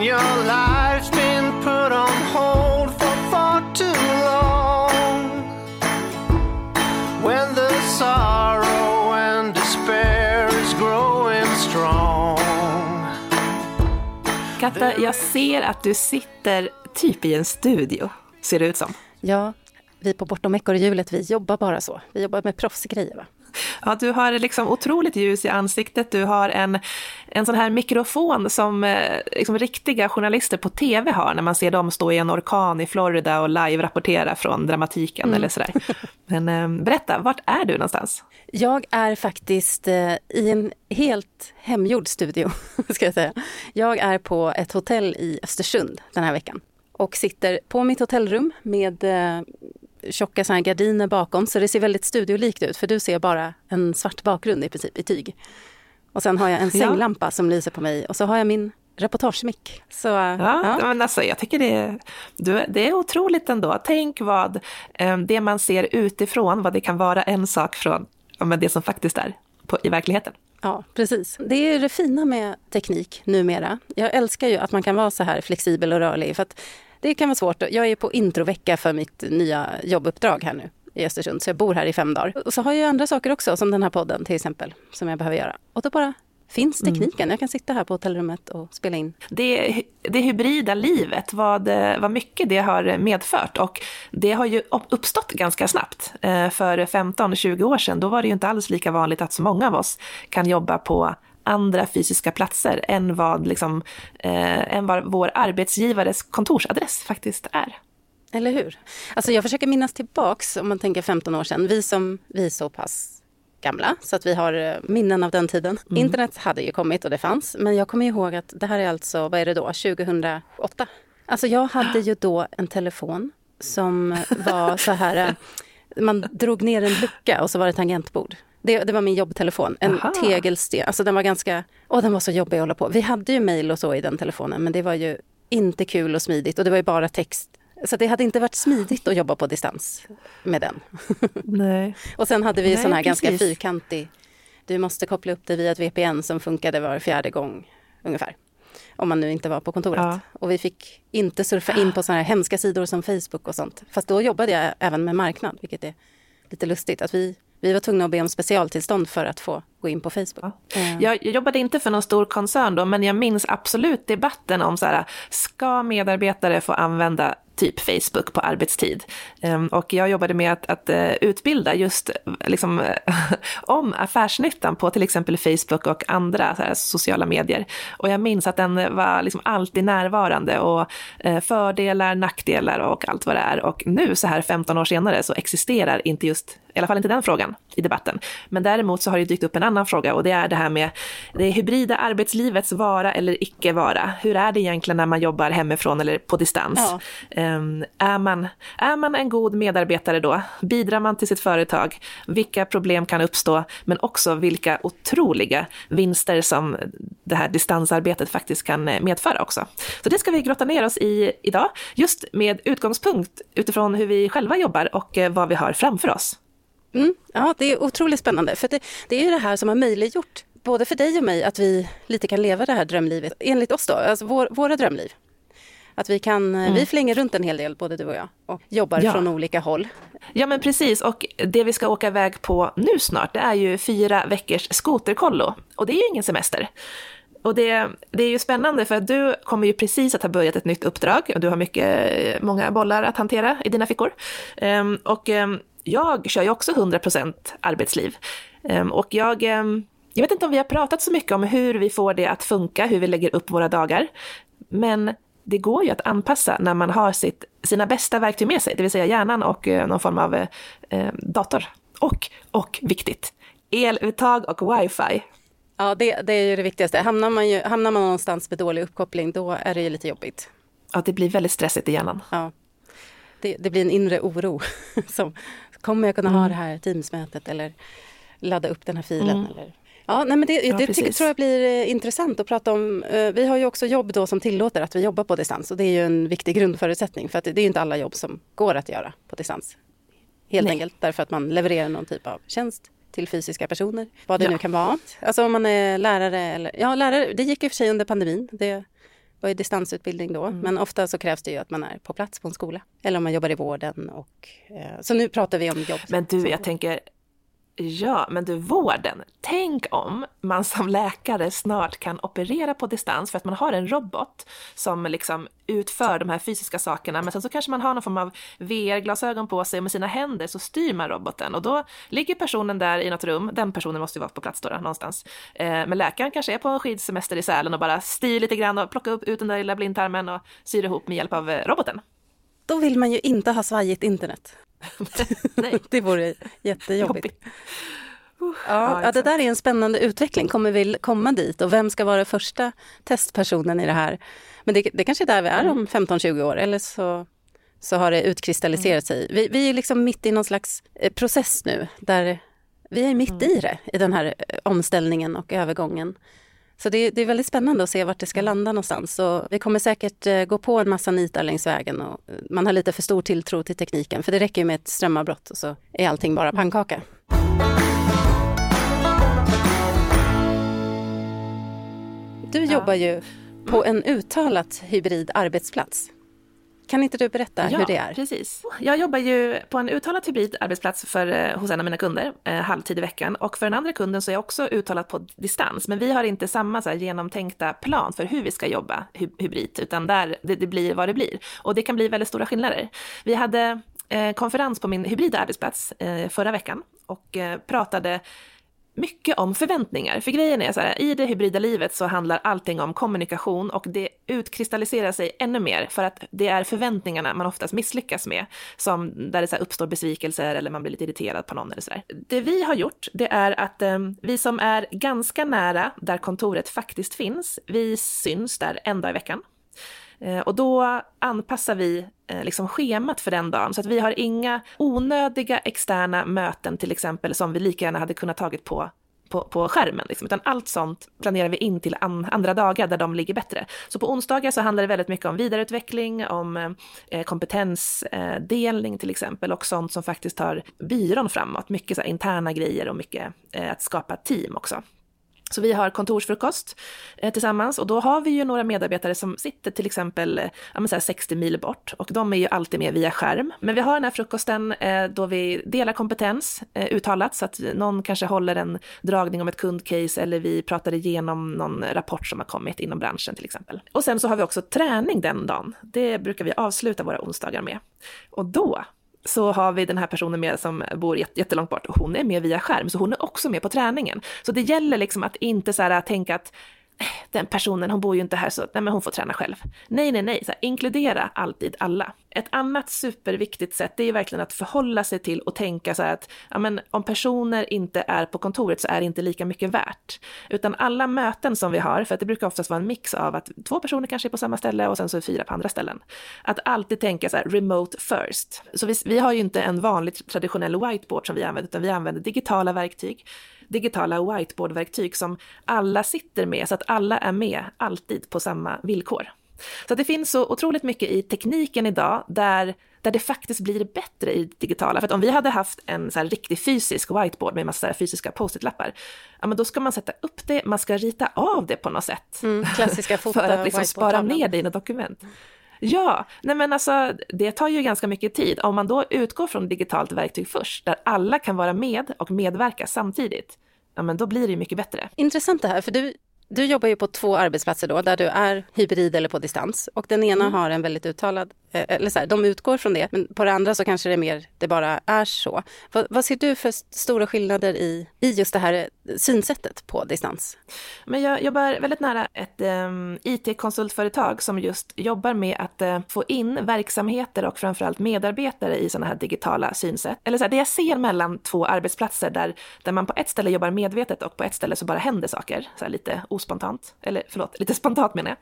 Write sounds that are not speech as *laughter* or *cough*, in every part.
when your life's been put on hold for far too long. When the sorrow and despair is growing strong. Katta, jag ser att du sitter typ i en studio, ser det ut som. Ja, vi på Bortom ekorrhjulet, vi jobbar bara så. Vi jobbar med proffsgrejer. Va? *laughs* Ja, du har liksom otroligt ljus i ansiktet. Du har en, en sån här mikrofon som eh, liksom riktiga journalister på tv har när man ser dem stå i en orkan i Florida och live-rapportera från dramatiken Mm. eller sådär. *laughs* Men eh, berätta, vart är du någonstans? Jag är faktiskt eh, i en helt hemgjord studio, *laughs* ska jag säga. Jag är på ett hotell i Östersund den här veckan och sitter på mitt hotellrum med tjocka så gardiner bakom, så det ser väldigt studiolikt ut, för du ser bara en svart bakgrund i princip, i tyg. Och sen har jag en Ja. sänglampa som lyser på mig och så har jag min reportagemick. Så, eh, Ja, Men alltså, jag tycker det är, du, det är otroligt ändå. Tänk vad eh, det man ser utifrån, vad det kan vara en sak från ja, men det som faktiskt är på, i verkligheten. Ja, precis. Det är det fina med teknik numera. Jag älskar ju att man kan vara så här flexibel och rörlig. För att det kan vara svårt. Jag är på introvecka för mitt nya jobbuppdrag här nu i Östersund, så jag bor här i fem dagar. Och så har jag andra saker också, som den här podden till exempel, som jag behöver göra. Och då bara finns tekniken. Jag kan sitta här på hotellrummet och spela in. Det, det hybrida livet, vad, vad mycket det har medfört. Och det har ju uppstått ganska snabbt. Eh, För 15-20 år sedan, då var det ju inte alls lika vanligt att så många av oss kan jobba på andra fysiska platser än vad, liksom, eh, än vad vår arbetsgivares kontorsadress faktiskt är. Eller hur? Alltså jag försöker minnas tillbaks, om man tänker 15 år sedan. Vi som vi är så pass gamla, så att vi har eh, minnen av den tiden. Internet hade ju kommit och det fanns, men jag kommer ihåg att det här är alltså, vad är det då, 2008? Alltså jag hade ju då en telefon som var så här, eh, man drog ner en lucka och så var det tangentbord. Det, det var min jobbtelefon, en Aha. tegelsten. Alltså den var ganska, åh den var så jobbig att hålla på. Vi hade ju mejl och så i den telefonen, men det var ju inte kul och smidigt och det var ju bara text. Så det hade inte varit smidigt att jobba på distans med den. *laughs* Nej. Och sen hade vi Nej, sån här ganska precis. fyrkantig, du måste koppla upp det via ett VPN som funkade var fjärde gång ungefär. Om man nu inte var på kontoret. Ja. Och vi fick inte surfa in på såna här hemska sidor som Facebook och sånt. Fast då jobbade jag även med marknad, vilket är lite lustigt. Att vi, vi var tvungna att be om specialtillstånd för att få gå in på Facebook. Eh, Jag, jobbade inte för någon stor koncern då, men jag minns absolut debatten om så här, ska medarbetare få använda typ Facebook på arbetstid? Ehm, och jag jobbade med att, att eh, utbilda just liksom, *laughs* om affärsnyttan på till exempel Facebook och andra här, sociala medier. Och jag minns att den var liksom alltid närvarande och eh, fördelar, nackdelar och allt vad det är. Och nu så här 15 år senare så existerar inte just i alla fall inte den frågan i debatten. Men däremot så har det dykt upp en annan fråga och det är det här med det hybrida arbetslivets vara eller icke vara. Hur är det egentligen när man jobbar hemifrån eller på distans? Ja. Ehm, är, man, är man en god medarbetare då? Bidrar man till sitt företag? Vilka problem kan uppstå? Men också vilka otroliga vinster som det här distansarbetet faktiskt kan eh, medföra också. Så det ska vi grotta ner oss i idag, just med utgångspunkt utifrån hur vi själva jobbar och eh, vad vi har framför oss. Mm, ja, det är otroligt spännande. För det, det är ju det här som har möjliggjort, både för dig och mig, att vi lite kan leva det här drömlivet. Enligt oss då, alltså vår, våra drömliv. Att vi kan, eh, vi flänger runt en hel del, både du och jag, och jobbar Ja. från olika håll. Ja men precis, och det vi ska åka iväg på nu snart, det är ju fyra veckors skoterkollo. Och det är ju ingen semester. Och det, det är ju spännande för att du kommer ju precis att ha börjat ett nytt uppdrag och du har mycket, många bollar att hantera i dina fickor. Ehm, och ehm, jag kör ju också 100% arbetsliv. Ehm, och jag, ehm, jag vet inte om vi har pratat så mycket om hur vi får det att funka, hur vi lägger upp våra dagar. Men det går ju att anpassa när man har sitt, sina bästa verktyg med sig, det vill säga hjärnan och eh, någon form av eh, dator. Och, och viktigt, eluttag och wifi. Ja, det, det är ju det viktigaste. Hamnar man, ju, hamnar man någonstans med dålig uppkoppling, då är det ju lite jobbigt. Ja, det blir väldigt stressigt i hjärnan. Ja. Det, det blir en inre oro. *laughs* Som, kommer jag kunna ha det här Teamsmötet eller ladda upp den här filen? Eller? Ja, nej, men det, Ja, det tycker, tror jag blir eh, intressant att prata om. Eh, Vi har ju också jobb då som tillåter att vi jobbar på distans och det är ju en viktig grundförutsättning för att det det är ju inte alla jobb som går att göra på distans. Helt Nej. enkelt därför att man levererar någon typ av tjänst till fysiska personer, vad det Ja. nu kan vara. Alltså om man är lärare eller, ja lärare, det gick i och för sig under pandemin. Det och i distansutbildning då. Men ofta så krävs det ju att man är på plats på en skola. Eller om man jobbar i vården. Och, eh, så nu pratar vi om jobb. Men du, jag tänker, Ja, men du, vården. Tänk om man som läkare snart kan operera på distans för att man har en robot som liksom utför de här fysiska sakerna, men sen så kanske man har någon form av VR-glasögon på sig och med sina händer så styr man roboten och då ligger personen där i något rum, den personen måste ju vara på plats då, då någonstans. Eh, men läkaren kanske är på en skidsemester i Sälen och bara styr lite grann och plockar upp ut den där lilla blindtarmen och syr ihop med hjälp av eh, roboten. Då vill man ju inte ha svajigt internet. *laughs* Nej. det vore jättejobbigt. Jobbigt. Ja, ja, det där är en spännande utveckling. Kommer vi komma dit och vem ska vara första testpersonen i det här? Men det, det kanske är där vi är om 15-20 år eller så, så har det utkristalliserat sig. Vi, vi är liksom mitt i någon slags eh, process nu där vi är mitt i det, i den här eh, omställningen och övergången. Så det, det, är väldigt spännande att se vart det ska landa någonstans. Så vi kommer säkert eh, gå på en massa nitar längs vägen och man har lite för stor tilltro till tekniken. För det räcker ju med ett strömavbrott och så är allting bara pannkaka. Du jobbar ju på en uttalat hybrid arbetsplats. Kan inte du berätta ja, hur det är? precis. Jag jobbar ju på en uttalat hybrid arbetsplats för, eh, hos en av mina kunder, eh, halvtid i veckan. Och för den andra kunden så är jag också uttalat på distans. Men vi har inte samma så här, genomtänkta plan för hur vi ska jobba hy hybrid, utan där det, det, blir vad det blir. Och det kan bli väldigt stora skillnader. Vi hade eh, konferens på min hybrida arbetsplats eh, förra veckan och pratade mycket om förväntningar. För grejen är så här, i det hybrida livet så handlar allting om kommunikation och det utkristalliserar sig ännu mer för att det är förväntningarna man oftast misslyckas med, som där det så uppstår besvikelser eller man blir lite irriterad på någon eller sådär. Det vi har gjort, det är att eh, vi som är ganska nära där kontoret faktiskt finns, vi syns där en dag i veckan. Eh, och då anpassar vi eh, liksom schemat för den dagen så att vi har inga onödiga externa möten till exempel som vi lika gärna hade kunnat tagit på på, på skärmen, liksom. utan allt sånt planerar vi in till an, andra dagar där de ligger bättre. Så på onsdagar så handlar det väldigt mycket om vidareutveckling, om eh, kompetensdelning till exempel och sånt som faktiskt tar byrån framåt. Mycket så interna grejer och mycket eh, att skapa team också. Så vi har kontorsfrukost eh, tillsammans och då har vi ju några medarbetare som sitter till exempel eh, ja, 60 mil bort och de är ju alltid med via skärm. Men vi har den här frukosten eh, då vi delar kompetens eh, uttalat så att någon kanske håller en dragning om ett kundcase eller vi pratar igenom någon rapport som har kommit inom branschen till exempel. Och sen så har vi också träning den dagen. Det brukar vi avsluta våra onsdagar med. Och då så har vi den här personen med som bor jättelångt bort och hon är med via skärm, så hon är också med på träningen. Så det gäller liksom att inte så här, tänka att den personen, hon bor ju inte här så nej, men hon får träna själv. Nej, nej, nej, så här, inkludera alltid alla. Ett annat superviktigt sätt, det är verkligen att förhålla sig till och tänka så här att ja, men, om personer inte är på kontoret så är det inte lika mycket värt. Utan alla möten som vi har, för att det brukar oftast vara en mix av att två personer kanske är på samma ställe och sen så är fyra på andra ställen. Att alltid tänka så här, remote first. Så vi, vi har ju inte en vanlig traditionell whiteboard som vi använder, utan vi använder digitala verktyg digitala whiteboardverktyg som alla sitter med så att alla är med alltid på samma villkor. Så det finns så otroligt mycket i tekniken idag där, där det faktiskt blir bättre i digitala. För att om vi hade haft en så riktig fysisk whiteboard med massa fysiska post-it-lappar, ja men då ska man sätta upp det, man ska rita av det på något sätt. Mm, klassiska fota *laughs* För att liksom spara ner det i ett dokument. Ja, nej men alltså det tar ju ganska mycket tid. Om man då utgår från digitalt verktyg först, där alla kan vara med och medverka samtidigt, ja men då blir det ju mycket bättre. Intressant det här, för du, du jobbar ju på två arbetsplatser då, där du är hybrid eller på distans. Och den ena mm. har en väldigt uttalad Eh, eller så här, de utgår från det, men på det andra så kanske det är mer, det bara är så. Vad, vad ser du för stora skillnader i, i just det här eh, synsättet på distans? Men jag jobbar väldigt nära ett ehm, um, IT-konsultföretag som just jobbar med att uh, få in verksamheter och framförallt medarbetare i sådana här digitala synsätt. Eller så här, det jag ser mellan två arbetsplatser där, där man på ett ställe jobbar medvetet och på ett ställe så bara händer saker, så här lite ospontant, eller förlåt, lite *laughs* spontant menar jag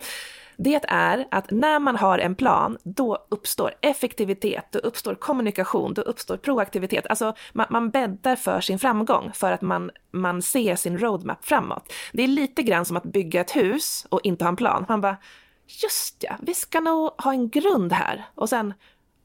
det är att när man har en plan, då uppstår effektivitet, då uppstår kommunikation, då uppstår proaktivitet. Alltså man, man bäddar för sin framgång för att man, man ser sin roadmap framåt. Det är lite grann som att bygga ett hus och inte ha en plan. Man bara, just ja, vi ska nog ha en grund här och sen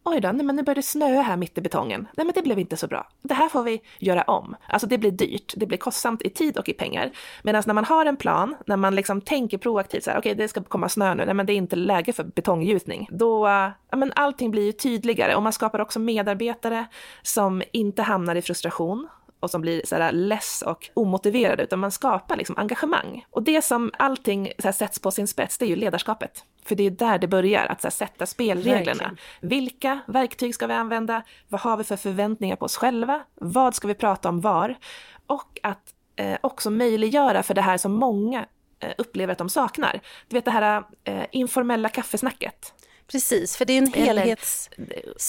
oj då, nej men nu börjar det snöa här mitt i betongen. Nej men det blev inte så bra. Det här får vi göra om. Alltså det blir dyrt, det blir kostsamt i tid och i pengar. Medan när man har en plan, när man liksom tänker proaktivt så här, okej okay, det ska komma snö nu, nej men det är inte läge för betonggjutning. Då, ja men allting blir ju tydligare och man skapar också medarbetare som inte hamnar i frustration och som blir så här less och omotiverade, utan man skapar liksom engagemang. Och det som allting så här sätts på sin spets, det är ju ledarskapet. För det är där det börjar, att här, sätta spelreglerna. Verkligen. Vilka verktyg ska vi använda? Vad har vi för förväntningar på oss själva? Vad ska vi prata om var? Och att eh, också möjliggöra för det här som många eh, upplever att de saknar. Du vet det här eh, informella kaffesnacket. Precis, för det är en helhetssyn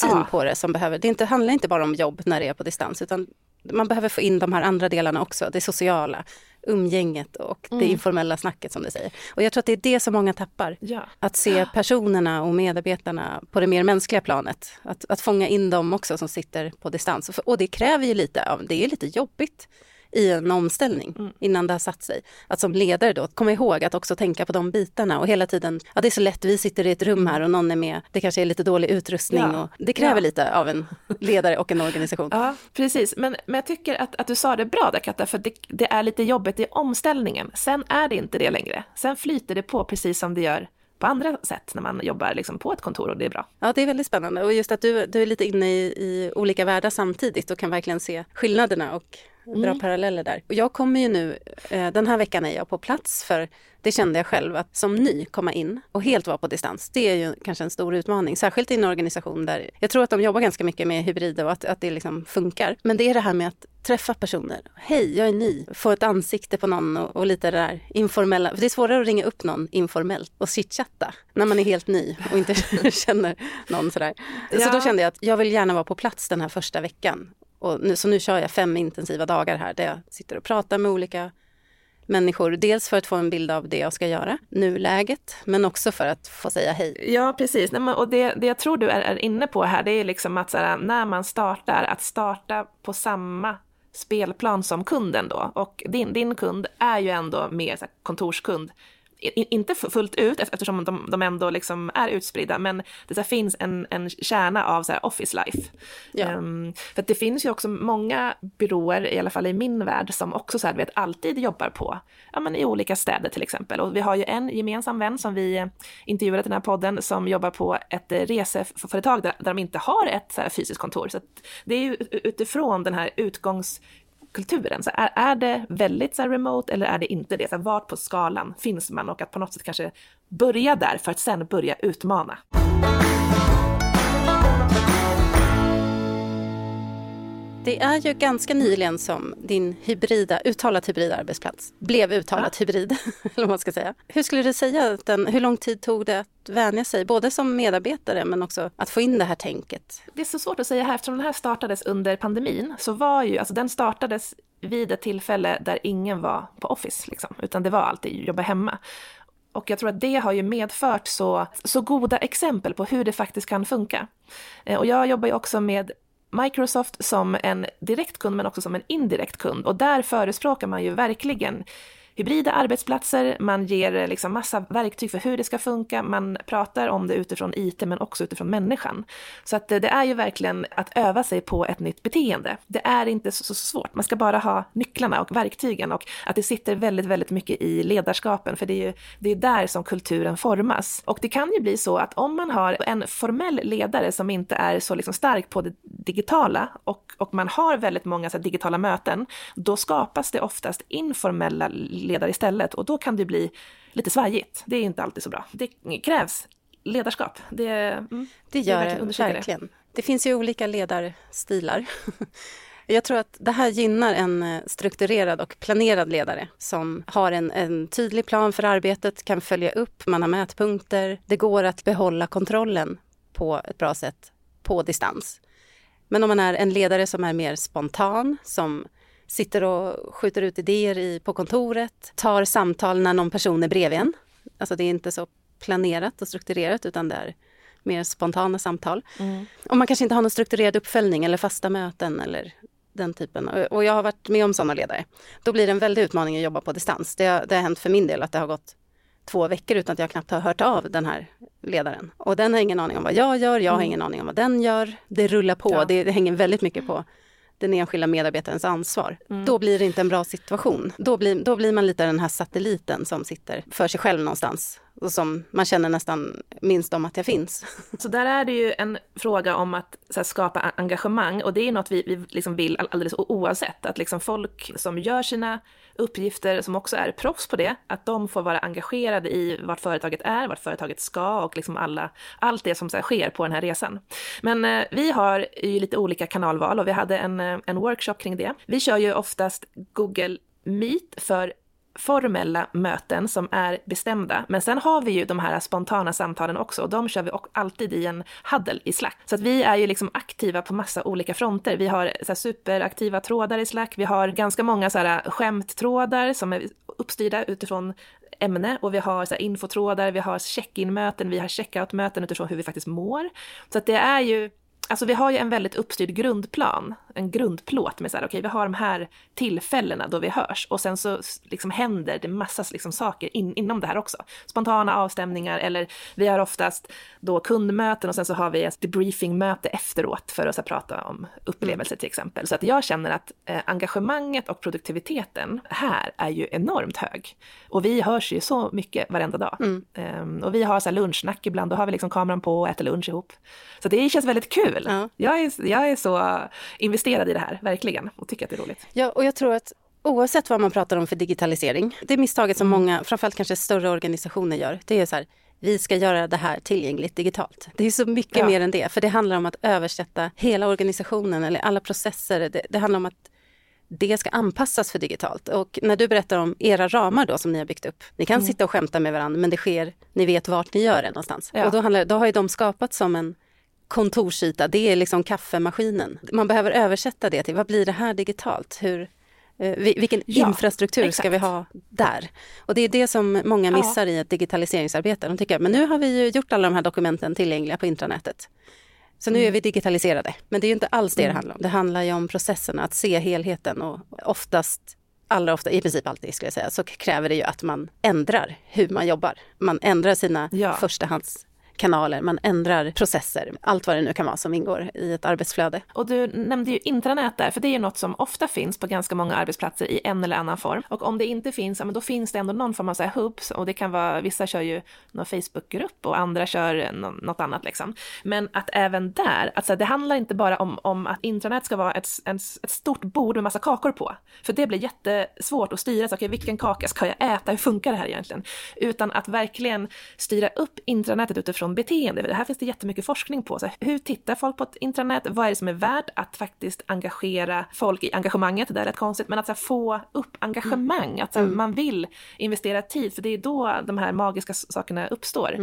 ja. på det som behöver, det inte, handlar inte bara om jobb när det är på distans, utan man behöver få in de här andra delarna också, det sociala, umgänget och mm. det informella snacket som du säger. Och jag tror att det är det som många tappar. Ja. Att se personerna och medarbetarna på det mer mänskliga planet. Att, att fånga in dem också som sitter på distans. Och det kräver ju lite det är lite jobbigt i en omställning mm. innan det har satt sig. Att som ledare då komma ihåg att också tänka på de bitarna och hela tiden, ja det är så lätt, vi sitter i ett rum här och någon är med, det kanske är lite dålig utrustning ja. och det kräver ja. lite av en *laughs* ledare och en organisation. Ja, precis, men, men jag tycker att, att du sa det bra där Katta, för det, det är lite jobbigt i omställningen. Sen är det inte det längre. Sen flyter det på precis som det gör på andra sätt när man jobbar liksom på ett kontor och det är bra. Ja, det är väldigt spännande och just att du, du är lite inne i, i olika världar samtidigt och kan verkligen se skillnaderna och dra mm. paralleller där. Och jag kommer ju nu, eh, den här veckan är jag på plats för det kände jag själv att som ny komma in och helt vara på distans, det är ju kanske en stor utmaning. Särskilt i en organisation där jag tror att de jobbar ganska mycket med hybrid och att, att det liksom funkar. Men det är det här med att träffa personer. Hej, jag är ny. Få ett ansikte på någon och, och lite det där informella. För det är svårare att ringa upp någon informellt och chitchatta när man är helt ny och inte *laughs* känner någon sådär. Ja. Så då kände jag att jag vill gärna vara på plats den här första veckan och nu, så nu kör jag fem intensiva dagar här där jag sitter och pratar med olika människor. Dels för att få en bild av det jag ska göra, nuläget, men också för att få säga hej. Ja, precis. och det, det jag tror du är, är inne på här, det är liksom att här, när man startar, att starta på samma spelplan som kunden då. Och din, din kund är ju ändå mer så här, kontorskund inte fullt ut eftersom de, de ändå liksom är utspridda, men det så finns en, en kärna av så office life. Ja. Um, för det finns ju också många byråer, i alla fall i min värld, som också så här, vet, alltid jobbar på, ja men i olika städer till exempel. Och vi har ju en gemensam vän som vi intervjuade i den här podden som jobbar på ett reseföretag där, där de inte har ett så fysiskt kontor. Så det är ju utifrån den här utgångs kulturen. Så är, är det väldigt så remote eller är det inte det? Så vart på skalan finns man och att på något sätt kanske börja där för att sen börja utmana. Det är ju ganska nyligen som din hybrida, uttalat hybrida arbetsplats blev uttalat ja. hybrid. *laughs* eller vad man ska säga. Hur skulle du säga, att den, hur lång tid tog det att vänja sig, både som medarbetare men också att få in det här tänket? Det är så svårt att säga här, eftersom den här startades under pandemin så var ju, alltså den startades vid ett tillfälle där ingen var på Office, liksom, utan det var alltid jobba hemma. Och jag tror att det har ju medfört så, så goda exempel på hur det faktiskt kan funka. Eh, och jag jobbar ju också med Microsoft som en direkt kund men också som en indirekt kund. Och där förespråkar man ju verkligen hybrida arbetsplatser, man ger eh, liksom massa verktyg för hur det ska funka, man pratar om det utifrån IT men också utifrån människan. Så att eh, det är ju verkligen att öva sig på ett nytt beteende. Det är inte så, svårt, man ska bara ha nycklarna och verktygen och att det sitter väldigt, väldigt mycket i ledarskapen, för det är ju det är där som kulturen formas. Och det kan ju bli så att om man har en formell ledare som inte är så liksom stark på det digitala och, och man har väldigt många så digitala möten, då skapas det oftast informella ledare istället och då kan det bli lite svajigt. Det är inte alltid så bra. Det krävs ledarskap. Det, mm, det gör det verkligen. Det. det finns ju olika ledarstilar. *laughs* Jag tror att det här gynnar en eh, strukturerad och planerad ledare som har en, en, tydlig plan för arbetet, kan följa upp, man har mätpunkter. Det går att behålla kontrollen på ett bra sätt på distans. Men om man är en ledare som är mer spontan, som sitter och skjuter ut idéer i, på kontoret, tar samtal när någon person är bredvid en. Alltså det är inte så planerat och strukturerat utan det är mer spontana samtal. Mm. Och man kanske inte har någon strukturerad uppföljning eller fasta möten eller den typen. Och jag har varit med om sådana ledare. Då blir det en väldig utmaning att jobba på distans. Det har, det har hänt för min del att det har gått två veckor utan att jag knappt har hört av den här ledaren. Och den har ingen aning om vad jag gör, jag har ingen aning om vad den gör. Det rullar på, Ja. det, det hänger väldigt mycket på den enskilda medarbetarens ansvar. Mm. Då blir det inte en bra situation. Då blir, då blir man lite den här satelliten som sitter för sig själv någonstans och som man känner nästan minst om att jag finns. Så där är det ju en fråga om att så här, skapa engagemang och det är något vi, vi liksom vill alldeles oavsett. Att liksom folk som gör sina uppgifter, som också är proffs på det, att de får vara engagerade i vart företaget är, vart företaget ska och liksom alla, allt det som så här, sker på den här resan. Men eh, vi har ju lite olika kanalval och vi hade en, eh, en workshop kring det. Vi kör ju oftast Google Meet för formella möten som är bestämda. Men sen har vi ju de här spontana samtalen också och de kör vi alltid i en huddle i Slack. Så att vi är ju liksom aktiva på massa olika fronter. Vi har så här superaktiva trådar i Slack. Vi har ganska många så här skämttrådar som är uppstyrda utifrån ämne och vi har så här infotrådar, vi har check-in-möten, vi har check-out-möten utifrån hur vi faktiskt mår. Så att det är ju Alltså vi har ju en väldigt uppstyrd grundplan, en grundplåt med så här, okej, vi har de här tillfällena då vi hörs och sen så liksom händer det massas liksom saker in, inom det här också. Spontana avstämningar eller vi har oftast då kundmöten och sen så har vi ett debriefingmöte efteråt för att här, prata om upplevelser till exempel. Så att jag känner att eh, engagemanget och produktiviteten här är ju enormt hög. Och vi hörs ju så mycket varenda dag. Ehm, och vi har så här lunchsnack ibland, då har vi liksom kameran på och äter lunch ihop. Så det känns väldigt kul. Ja. Jag, är, jag är så investerad i det här, verkligen, och tycker att det är roligt. Ja, och jag tror att oavsett vad man pratar om för digitalisering, det misstaget som många, framförallt kanske större organisationer gör, det är så här, vi ska göra det här tillgängligt digitalt. Det är så mycket Ja. mer än det, för det handlar om att översätta hela organisationen eller alla processer. Det, det handlar om att det ska anpassas för digitalt. Och när du berättar om era ramar då som ni har byggt upp. Ni kan sitta och skämta med varandra men det sker, ni vet vart ni gör det någonstans. Ja. Och då, handlar, då har ju de skapats som en kontorsyta, det är liksom kaffemaskinen. Man behöver översätta det till vad blir det här digitalt? Hur, eh, vi- vilken Ja, infrastruktur ska vi exakt. ha där? Och det är det som många Ja. missar i ett digitaliseringsarbete. De tycker men nu har vi ju gjort alla de här dokumenten tillgängliga på intranätet. Så nu är vi digitaliserade. Men det är ju inte alls det det handlar om. Det handlar ju om processerna, att se helheten och oftast allra ofta, i princip alltid skulle jag säga, så kräver det ju att man ändrar hur man jobbar. Man ändrar sina Ja kanaler, man ändrar processer, allt vad det nu kan vara som ingår i ett arbetsflöde. Och du nämnde ju intranät där, för det är ju något som ofta finns på ganska många arbetsplatser i en eller annan form. Och om det inte finns, ja, men då finns det ändå någon form av så här hubs och det kan vara, vissa kör ju någon Facebookgrupp och andra kör något annat liksom. Men att även där, alltså det handlar inte bara om, om att intranät ska vara ett, en, ett stort bord med massa kakor på. För det blir jättesvårt att styra, så, okay, vilken kaka ska jag äta, hur funkar det här egentligen? Utan att verkligen styra upp intranätet utifrån beteende. För det här finns det jättemycket forskning på. Så hur tittar folk på ett intranät? Vad är det som är värt att faktiskt engagera folk i engagemanget? Det är rätt konstigt, men att här, få upp engagemang, att så här, man vill investera tid, för det är då de här magiska sakerna uppstår. Och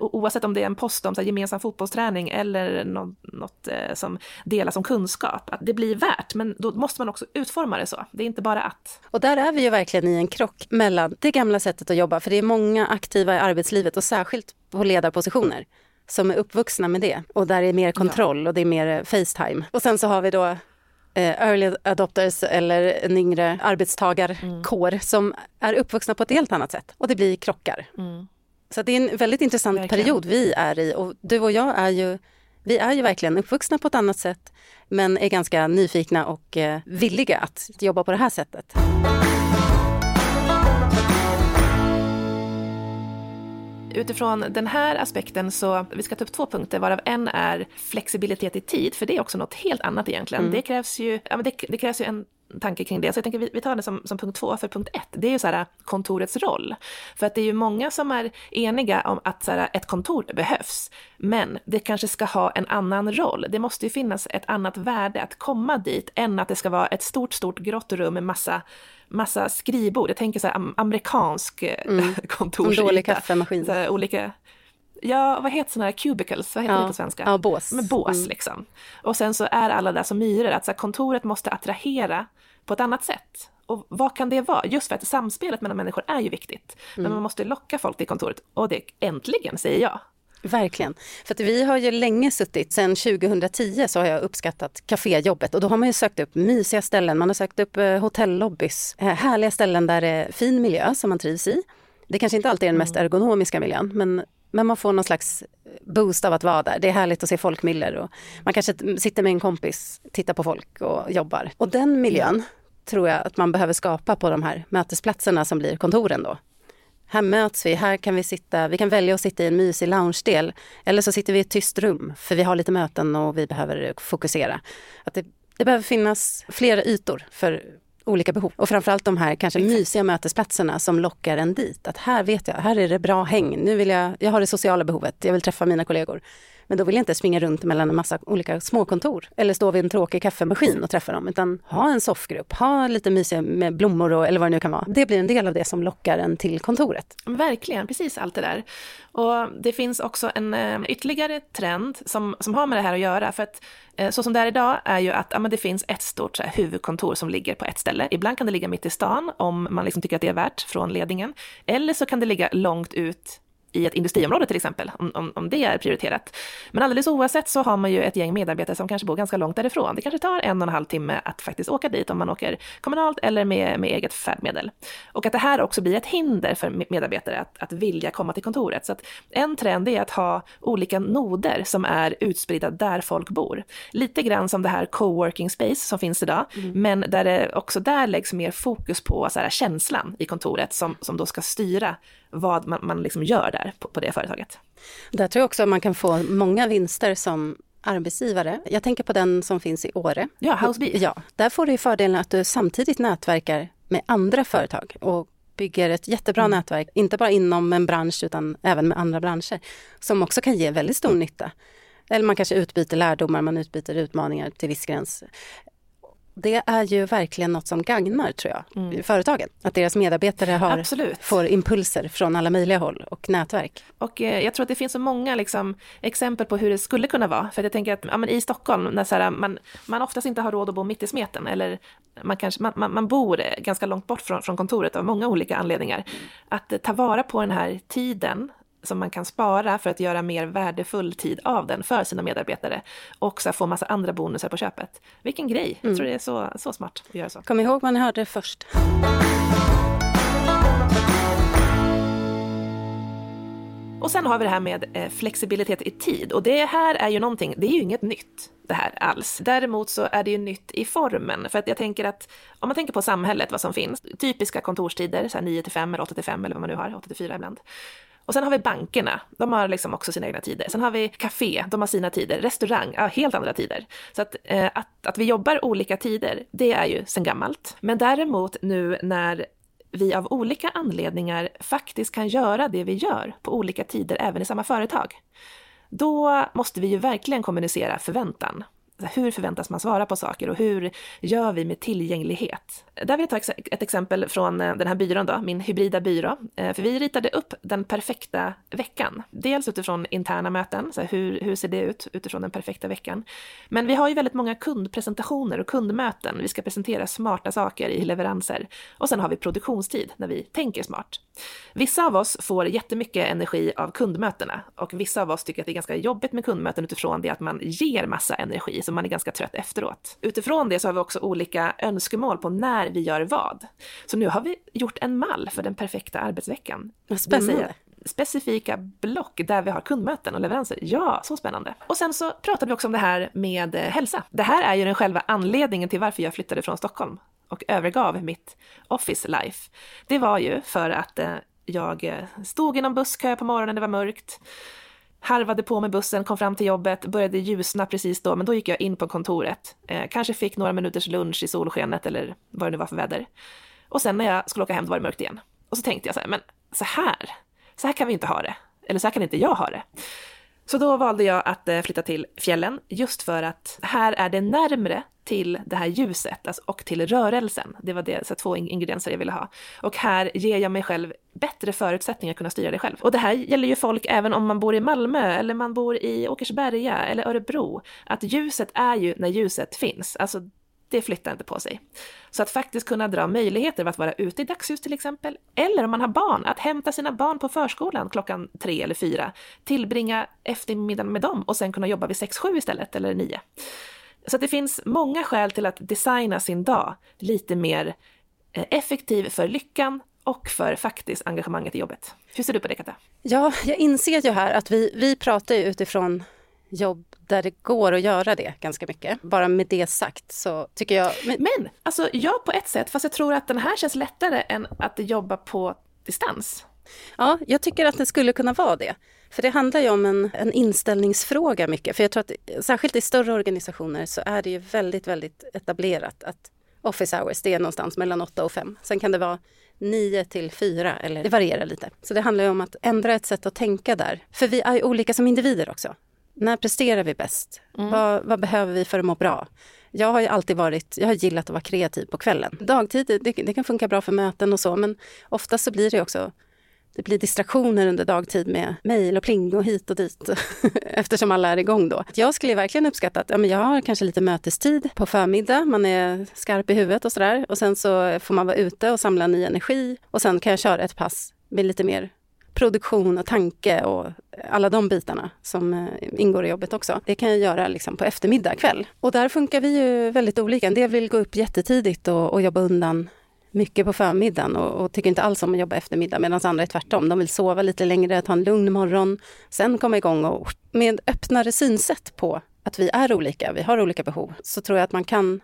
oavsett om det är en post om så här, gemensam fotbollsträning eller något, något eh, som delas som kunskap, att det blir värt, men då måste man också utforma det så. Det är inte bara att. Och där är vi ju verkligen i en krock mellan det gamla sättet att jobba, för det är många aktiva i arbetslivet och särskilt på ledarpositioner som är uppvuxna med det. Och där är mer kontroll och det är mer eh, Facetime. Och sen så har vi då eh, early adopters eller en yngre arbetstagarkår som är uppvuxna på ett helt annat sätt. Och det blir krockar. Så det är en väldigt intressant Verkligen. period vi är i och du och jag är ju vi är ju verkligen uppvuxna på ett annat sätt men är ganska nyfikna och eh, villiga att jobba på det här sättet. Utifrån den här aspekten så, vi ska ta upp två punkter, varav en är flexibilitet i tid, för det är också något helt annat egentligen. Det krävs ju, ja, men det, det krävs ju en tanke kring det. Så jag tänker vi, vi tar det som, som punkt två, för punkt ett, det är ju så här kontorets roll. För att det är ju många som är eniga om att så här, ett kontor behövs, men det kanske ska ha en annan roll. Det måste ju finnas ett annat värde att komma dit än att det ska vara ett stort, stort grått rum med massa massa skrivbord. Jag tänker så här am- amerikansk mm. *laughs* kontorsyta. En dålig kaffemaskin. Så olika, ja, vad heter sådana här cubicles? Vad heter Ja, det på svenska? ja, bås. Med bås Mm. liksom. Och sen så är alla där som myror, att så här, kontoret måste attrahera på ett annat sätt. Och vad kan det vara? Just för att samspelet mellan människor är ju viktigt. Men Mm. man måste locka folk till kontoret. Och det äntligen, säger jag. Verkligen. För att vi har ju länge suttit, sedan 2010 så har jag uppskattat kaféjobbet och då har man ju sökt upp mysiga ställen, man har sökt upp eh, hotellobbys, eh, härliga ställen där det är fin miljö som man trivs i. Det kanske inte alltid är den mest ergonomiska miljön, men, men man får någon slags boost av att vara där. Det är härligt att se folkmiller och man kanske sitter med en kompis, tittar på folk och jobbar. Och den miljön tror jag att man behöver skapa på de här mötesplatserna som blir kontoren då. Här möts vi, här kan vi sitta, vi kan välja att sitta i en mysig loungedel eller så sitter vi i ett tyst rum för vi har lite möten och vi behöver fokusera. Att det, det behöver finnas flera ytor för olika behov. Och framförallt de här kanske mysiga mötesplatserna som lockar en dit. Att här vet jag, här är det bra häng. Nu vill jag, jag har det sociala behovet, jag vill träffa mina kollegor. Men då vill jag inte springa runt mellan en massa olika småkontor eller stå vid en tråkig kaffemaskin och träffa dem, utan ha en soffgrupp, ha lite mysiga med blommor och, eller vad det nu kan vara. Det blir en del av det som lockar en till kontoret. Verkligen, precis allt det där. Och det finns också en eh, ytterligare trend som, som har med det här att göra, för att eh, så som det är idag är ju att ja, men det finns ett stort så här, huvudkontor som ligger på ett ställe. Ibland kan det ligga mitt i stan om man liksom tycker att det är värt från ledningen. Eller så kan det ligga långt ut i ett industriområde till exempel, om, om, om, det är prioriterat. Men alldeles oavsett så har man ju ett gäng medarbetare som kanske bor ganska långt därifrån. Det kanske tar en och en halv timme att faktiskt åka dit om man åker kommunalt eller med, med eget färdmedel. Och att det här också blir ett hinder för medarbetare att, att vilja komma till kontoret. Så att en trend är att ha olika noder som är utspridda där folk bor. Lite grann som det här coworking space som finns idag, mm. men där det också där läggs mer fokus på så här, känslan i kontoret som, som då ska styra vad man, man liksom gör där på, på det företaget. Där tror jag också man kan få många vinster som arbetsgivare. Jag tänker på den som finns i Åre. Ja, Houseby. Ja, där får du fördelen att du samtidigt nätverkar med andra företag och bygger ett jättebra mm. nätverk, inte bara inom en bransch utan även med andra branscher, som också kan ge väldigt stor nytta. Eller man kanske utbyter lärdomar, man utbyter utmaningar till viss gräns det är ju verkligen något som gagnar tror jag, mm. företagen. Att deras medarbetare har, får impulser från alla möjliga håll och nätverk. Och eh, jag tror att det finns så många liksom, exempel på hur det skulle kunna vara. För jag tänker att ja, i Stockholm, när så här, man, man oftast inte har råd att bo mitt i smeten, eller man, kanske, man, man, man bor ganska långt bort från, från kontoret av många olika anledningar. Att eh, ta vara på den här tiden som man kan spara för att göra mer värdefull tid av den för sina medarbetare och så få massa andra bonusar på köpet. Vilken grej! Mm. Jag tror det är så, så smart att göra så. Kom ihåg ni hörde först. Och sen har vi det här med eh, flexibilitet i tid och det här är ju någonting, det är ju inget nytt det här alls. Däremot så är det ju nytt i formen, för att jag tänker att om man tänker på samhället, vad som finns, typiska kontorstider, så här 9 till 5 eller 8 till 5 eller vad man nu har, 8 till 4 ibland. Och sen har vi bankerna, de har liksom också sina egna tider. Sen har vi café, de har sina tider. Restaurang, ja, helt andra tider. Så att, eh, att, att vi jobbar olika tider, det är ju sen gammalt. Men däremot nu när vi av olika anledningar faktiskt kan göra det vi gör på olika tider även i samma företag. Då måste vi ju verkligen kommunicera förväntan hur förväntas man svara på saker och hur gör vi med tillgänglighet? Där vill jag ta ett exempel från eh, den här byrån då, min hybrida byrå. Eh, för vi ritade upp den perfekta veckan. Dels utifrån interna möten, så hur, hur ser det ut utifrån den perfekta veckan? Men vi har ju väldigt många kundpresentationer och kundmöten. Vi ska presentera smarta saker i leveranser. Och sen har vi produktionstid när vi tänker smart. Vissa av oss får jättemycket energi av kundmötena och vissa av oss tycker att det är ganska jobbigt med kundmöten utifrån det att man ger massa energi så man är ganska trött efteråt. Utifrån det så har vi också olika önskemål på när vi gör vad. Så nu har vi gjort en mall för den perfekta arbetsveckan. Spännande specifika block där vi har kundmöten och leveranser. Ja, så spännande. Och sen så pratade vi också om det här med eh, hälsa. Det här är ju den själva anledningen till varför jag flyttade från Stockholm och övergav mitt office life. Det var ju för att eh, jag eh, stod i någon busskö på morgonen, det var mörkt harvade på med bussen, kom fram till jobbet, började ljusna precis då, men då gick jag in på kontoret. Eh, kanske fick några minuters lunch i solskenet eller vad det nu var för väder. Och sen när jag skulle åka hem då var det mörkt igen. Och så tänkte jag så här, men så här, så här kan vi inte ha det. Eller så här kan inte jag ha det. Så då valde jag att eh, flytta till fjällen just för att här är det närmre till det här ljuset alltså, och till rörelsen. Det var det, så två ingredienser jag ville ha. Och här ger jag mig själv bättre förutsättningar att kunna styra det själv. Och det här gäller ju folk även om man bor i Malmö eller man bor i Åkersberga eller Örebro. Att ljuset är ju när ljuset finns. Alltså det flyttar inte på sig. Så att faktiskt kunna dra möjligheter av att vara ute i dagsljus till exempel, eller om man har barn, att hämta sina barn på förskolan klockan tre eller fyra, tillbringa eftermiddagen med dem och sen kunna jobba vid sex, sju istället, eller nio. Så att det finns många skäl till att designa sin dag lite mer eh, effektiv för lyckan och för faktiskt engagemanget i jobbet. Hur ser du på det Katta? Ja, jag inser ju här att vi, vi pratar utifrån jobb där det går att göra det ganska mycket. Bara med det sagt så tycker jag... Men, men alltså ja, på ett sätt, fast jag tror att den här känns lättare än att jobba på distans. Ja, jag tycker att det skulle kunna vara det. För det handlar ju om en, en inställningsfråga mycket. För jag tror att särskilt i större organisationer så är det ju väldigt, väldigt etablerat att office hours, det är någonstans mellan 8 och 5. Sen kan det vara 9 till 4 eller det varierar lite. Så det handlar ju om att ändra ett sätt att tänka där. För vi är ju olika som individer också. När presterar vi bäst? Mm. Vad, vad, behöver vi för att må bra? Jag har ju alltid varit, jag har gillat att vara kreativ på kvällen. Dagtid, det, det kan funka bra för möten och så, men oftast så blir det också det blir distraktioner under dagtid med mejl och pling och hit och dit *laughs* eftersom alla är igång då. Jag skulle verkligen uppskatta att ja, men jag har kanske lite mötestid på förmiddag, man är skarp i huvudet och sådär och sen så får man vara ute och samla ny energi och sen kan jag köra ett pass med lite mer produktion och tanke och alla de bitarna som eh, ingår i jobbet också. Det kan jag göra liksom på eftermiddag, kväll. Och där funkar vi ju väldigt olika. En del vill gå upp jättetidigt och, och jobba undan mycket på förmiddagen och, och, tycker inte alls om att jobba eftermiddag medan andra är tvärtom. De vill sova lite längre, ta en lugn morgon, sen komma igång och med öppnare synsätt på att vi är olika, vi har olika behov, så tror jag att man kan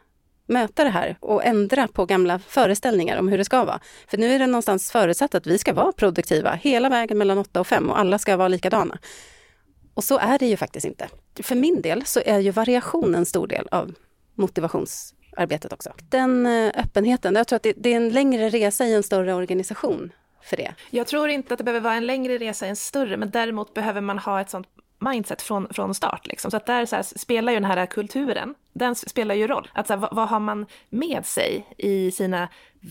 möta det här och ändra på gamla föreställningar om hur det ska vara. För nu är det någonstans förutsatt att vi ska vara produktiva hela vägen mellan 8 och 5 och alla ska vara likadana. Och så är det ju faktiskt inte. För min del så är ju variation en stor del av motivations motivationsarbetet också. Den eh, öppenheten, jag tror att det är en längre resa i en större organisation för det. Jag tror inte att det behöver vara en längre resa i en större, men däremot behöver man ha ett sånt mindset från, från start. Liksom. Så att där så här, spelar ju den här kulturen, den spelar ju roll. Att så här, vad, vad, har man med sig i sina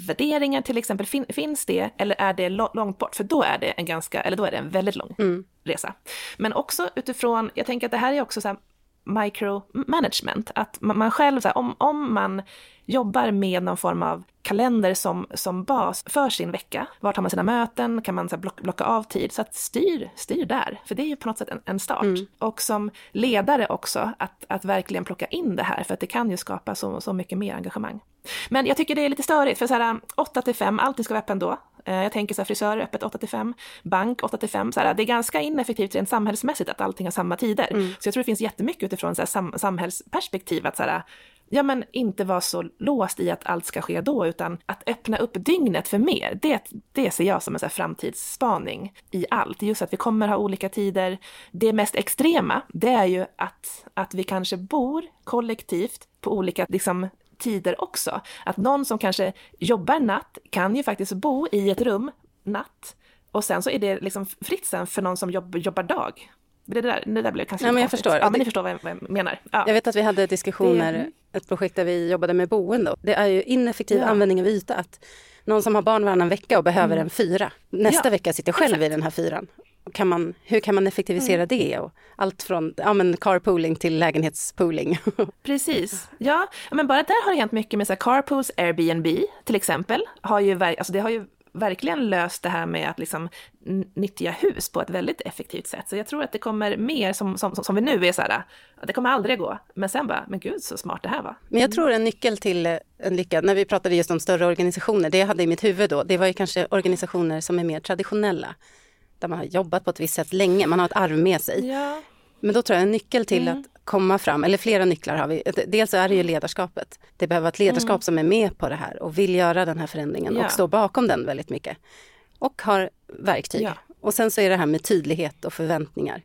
värderingar till exempel? Fin, finns det eller är det långt bort? För då är det en ganska, eller då är det en väldigt lång mm. resa. Men också utifrån, jag tänker att det här är också så här, micromanagement. Att man själv, här, om, om man jobbar med någon form av kalender som, som bas för sin vecka. Var tar man sina möten? Kan man så block, blocka av tid? Så att styr, styr där, för det är ju på något sätt en, en start. Mm. Och som ledare också, att, att verkligen plocka in det här, för att det kan ju skapa så, så mycket mer engagemang. Men jag tycker det är lite störigt, för så här 8 till 5, allting ska vara öppen då. Eh, jag tänker så här, frisör öppet 8 till 5, bank 8 till 5. Så här, det är ganska ineffektivt rent samhällsmässigt att allting har samma tider. Mm. Så jag tror det finns jättemycket utifrån så här, sam samhällsperspektiv att så här, ja men inte vara så låst i att allt ska ske då, utan att öppna upp dygnet för mer. Det, det ser jag som en så framtidsspaning i allt. Just att vi kommer ha olika tider. Det mest extrema, det är ju att, att vi kanske bor kollektivt på olika liksom, tider också. Att någon som kanske jobbar natt kan ju faktiskt bo i ett rum natt och sen så är det liksom fritt sen för någon som jobb, jobbar dag. Det där, det där blev kanske ja, men jag förstår. Ja, men ni förstår vad jag, vad jag menar. Ja. Jag vet att vi hade diskussioner, det... ett projekt där vi jobbade med boende. Det är ju ineffektiv ja. användning av yta. Att någon som har barn varannan vecka och behöver mm. en fyra, nästa ja, vecka sitter själv exakt. i den här fyran. Kan man, hur kan man effektivisera mm. det? Och allt från ja, men carpooling till lägenhetspooling. *laughs* Precis. Ja, men bara där har det hänt mycket med så här carpools, Airbnb till exempel. Har ju, alltså det har ju verkligen löst det här med att liksom nyttja hus på ett väldigt effektivt sätt. Så jag tror att det kommer mer som, som, som vi nu är så här, det kommer aldrig gå. Men sen bara, men gud så smart det här var. Men jag tror en nyckel till en lycka, när vi pratade just om större organisationer, det jag hade i mitt huvud då, det var ju kanske organisationer som är mer traditionella. Där man har jobbat på ett visst sätt länge, man har ett arv med sig. Ja. Men då tror jag en nyckel till mm. att komma fram, eller flera nycklar har vi. Dels är det ju ledarskapet. Det behöver vara ett ledarskap mm. som är med på det här och vill göra den här förändringen ja. och stå bakom den väldigt mycket. Och har verktyg. Ja. Och sen så är det här med tydlighet och förväntningar.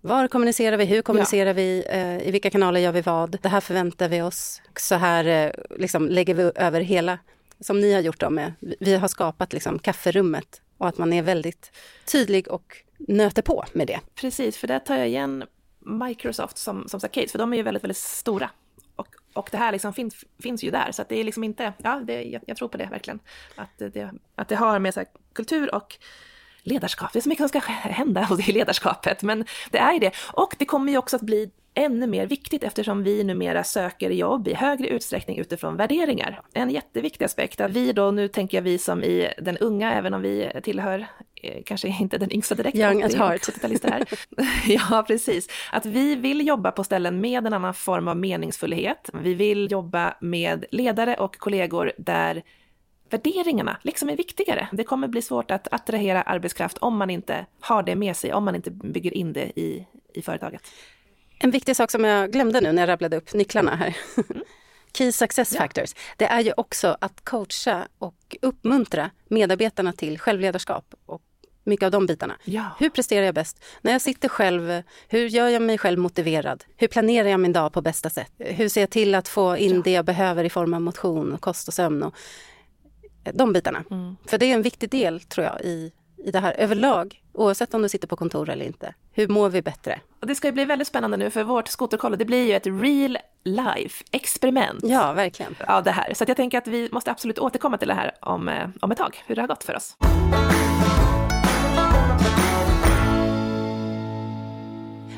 Var kommunicerar vi? Hur kommunicerar ja. vi? Eh, I vilka kanaler gör vi vad? Det här förväntar vi oss. Så här eh, liksom, lägger vi över hela, som ni har gjort då med, vi har skapat liksom, kafferummet och att man är väldigt tydlig och nöter på med det. Precis, för där tar jag igen Microsoft som, som case, för de är ju väldigt, väldigt stora. Och, och det här liksom finns, finns ju där, så att det är liksom inte, ja, det, jag, jag tror på det verkligen. Att det, att det har med så kultur och ledarskap, det är så mycket som ska hända *laughs* i ledarskapet, men det är ju det. Och det kommer ju också att bli ännu mer viktigt eftersom vi numera söker jobb i högre utsträckning utifrån värderingar. En jätteviktig aspekt att vi då, nu tänker jag vi som i den unga, även om vi tillhör eh, kanske inte den yngsta direkt. Young at heart. Här. *laughs* ja, precis. Att vi vill jobba på ställen med en annan form av meningsfullhet. Vi vill jobba med ledare och kollegor där värderingarna liksom är viktigare. Det kommer bli svårt att attrahera arbetskraft om man inte har det med sig, om man inte bygger in det i, i företaget. En viktig sak som jag glömde nu när jag rabblade upp nycklarna här. *laughs* Key success factors. Det är ju också att coacha och uppmuntra medarbetarna till självledarskap och mycket av de bitarna. Ja. Hur presterar jag bäst? När jag sitter själv, hur gör jag mig själv motiverad? Hur planerar jag min dag på bästa sätt? Hur ser jag till att få in Ja. det jag behöver i form av motion, och kost och sömn? Och de bitarna. Mm. För det är en viktig del, tror jag, i, i det här överlag. Oavsett om du sitter på kontor eller inte. Hur mår vi bättre? Och det ska ju bli väldigt spännande nu för vårt skoterkollo, det blir ju ett real life experiment. Ja, verkligen. av det här. Så jag tänker att vi måste absolut återkomma till det här om, eh, om ett tag, hur det har gått för oss.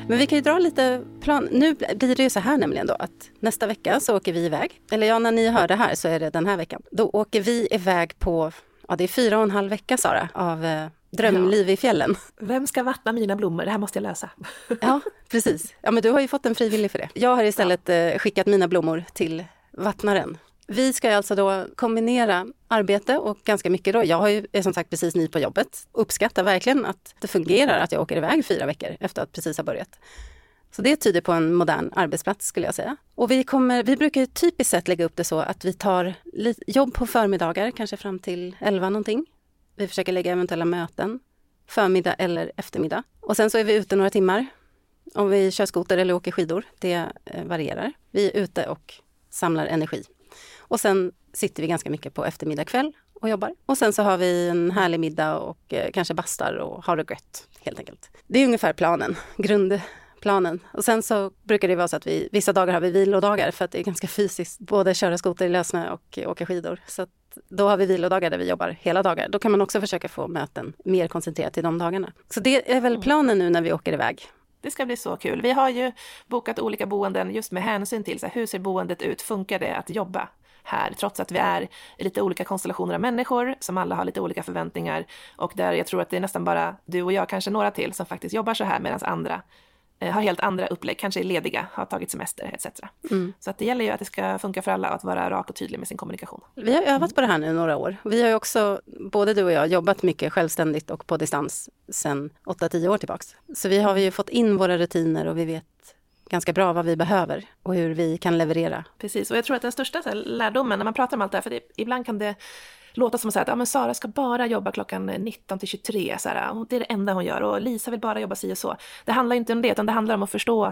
Men vi kan ju dra lite plan. Nu blir det ju så här nämligen då att nästa vecka så åker vi iväg. Eller ja, när ni hör det här så är det den här veckan. Då åker vi iväg på, ja det är fyra och en halv vecka Sara, av eh, drömliv i fjällen. Vem ska vattna mina blommor? Det här måste jag lösa. Ja, precis. Ja, men du har ju fått en frivillig för det. Jag har istället eh, skickat mina blommor till vattnaren. Vi ska alltså då kombinera arbete och ganska mycket då. Jag har ju, är som sagt precis ny på jobbet. Uppskattar verkligen att det fungerar att jag åker iväg fyra veckor efter att precis ha börjat. Så det tyder på en modern arbetsplats skulle jag säga. Och vi, kommer, vi brukar typiskt sett lägga upp det så att vi tar jobb på förmiddagar, kanske fram till 11 någonting. Vi försöker lägga eventuella möten, förmiddag eller eftermiddag. Och sen så är vi ute några timmar. Om vi kör skoter eller åker skidor, det eh, varierar. Vi är ute och samlar energi. Och sen sitter vi ganska mycket på eftermiddag kväll och jobbar. Och sen så har vi en härlig middag och eh, kanske bastar och har det gött helt enkelt. Det är ungefär planen, grundplanen. Och sen så brukar det vara så att vi vissa dagar har vi vilodagar för att det är ganska fysiskt, både köra skoter i lössnö och åka skidor. Så att då har vi vilodagar där vi jobbar hela dagar. Då kan man också försöka få möten mer koncentrerat till de dagarna. Så det är väl planen nu när vi åker iväg. Det ska bli så kul. Vi har ju bokat olika boenden just med hänsyn till så här, hur ser boendet ut? Funkar det att jobba här? Trots att vi är i lite olika konstellationer av människor som alla har lite olika förväntningar och där jag tror att det är nästan bara du och jag, kanske några till, som faktiskt jobbar så här medan andra har helt andra upplägg, kanske är lediga, har tagit semester etc. Så att det gäller ju att det ska funka för alla att vara rak och tydlig med sin kommunikation. Vi har övat på det här nu några år. Vi har ju också, både du och jag, jobbat mycket självständigt och på distans sedan 8-10 år tillbaks. Så vi har ju fått in våra rutiner och vi vet ganska bra vad vi behöver och hur vi kan leverera. Precis, och jag tror att den största lärdomen när man pratar om allt det här, för det, ibland kan det låta som att, säga att ja, men Sara ska bara jobba klockan 19 till 23, så här, och det är det enda hon gör, och Lisa vill bara jobba si och så. Det handlar inte om det, utan det handlar om att förstå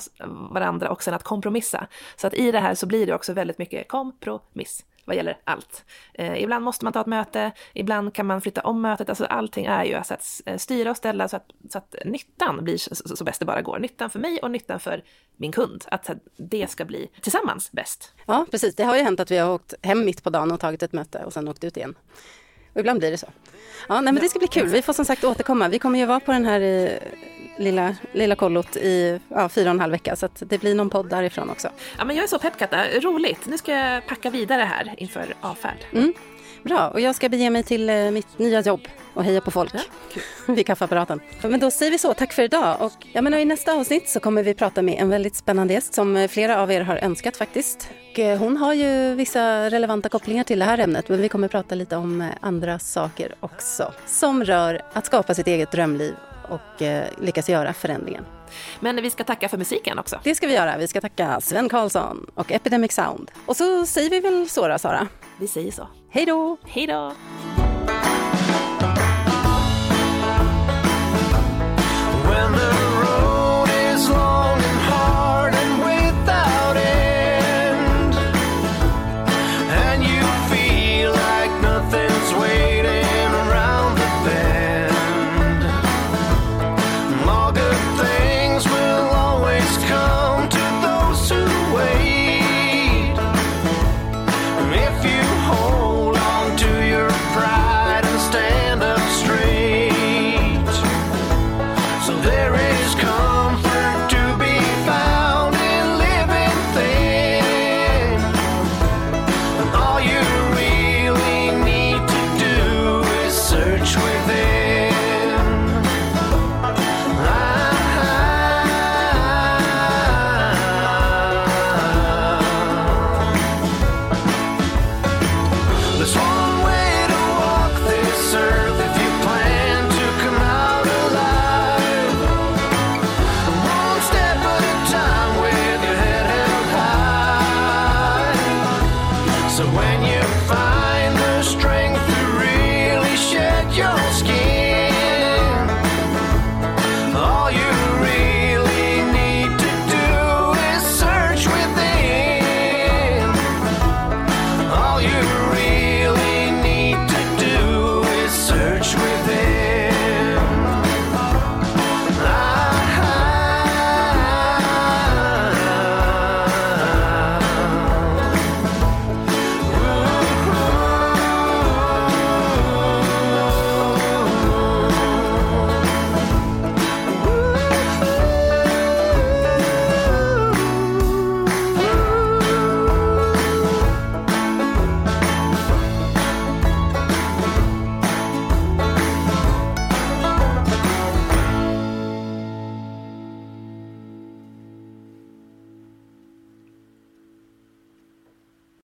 varandra och sen att kompromissa. Så att i det här så blir det också väldigt mycket kompromiss vad gäller allt. Eh, ibland måste man ta ett möte, ibland kan man flytta om mötet, alltså allting är ju alltså att eh, styra och ställa så att, så att nyttan blir så, så, så bäst det bara går. Nyttan för mig och nyttan för min kund, att det ska bli tillsammans bäst. Ja, precis. Det har ju hänt att vi har åkt hem mitt på dagen och tagit ett möte och sen åkt ut igen. Och ibland blir det så. Ja, nej, men det ska bli kul. Vi får som sagt återkomma. Vi kommer ju vara på den här eh, lilla, lilla kollot i ja, fyra och en halv vecka så att det blir någon podd därifrån också. Ja, men jag är så pepp Katta, roligt. Nu ska jag packa vidare här inför avfärd. Mm. Bra, och jag ska bege mig till eh, mitt nya jobb och heja på folk Ja, kul. *laughs* vid kaffeapparaten. Men då säger vi så, tack för idag. Och jag menar, i nästa avsnitt så kommer vi prata med en väldigt spännande gäst som eh, flera av er har önskat faktiskt. Och eh, hon har ju vissa relevanta kopplingar till det här ämnet men vi kommer prata lite om andra saker också som rör att skapa sitt eget drömliv och eh, lyckas göra förändringen. Men vi ska tacka för musiken också. Det ska vi göra. Vi ska tacka Sven Karlsson och Epidemic Sound. Och så säger vi väl så då, Sara. Vi säger så. Hej då! Hej då!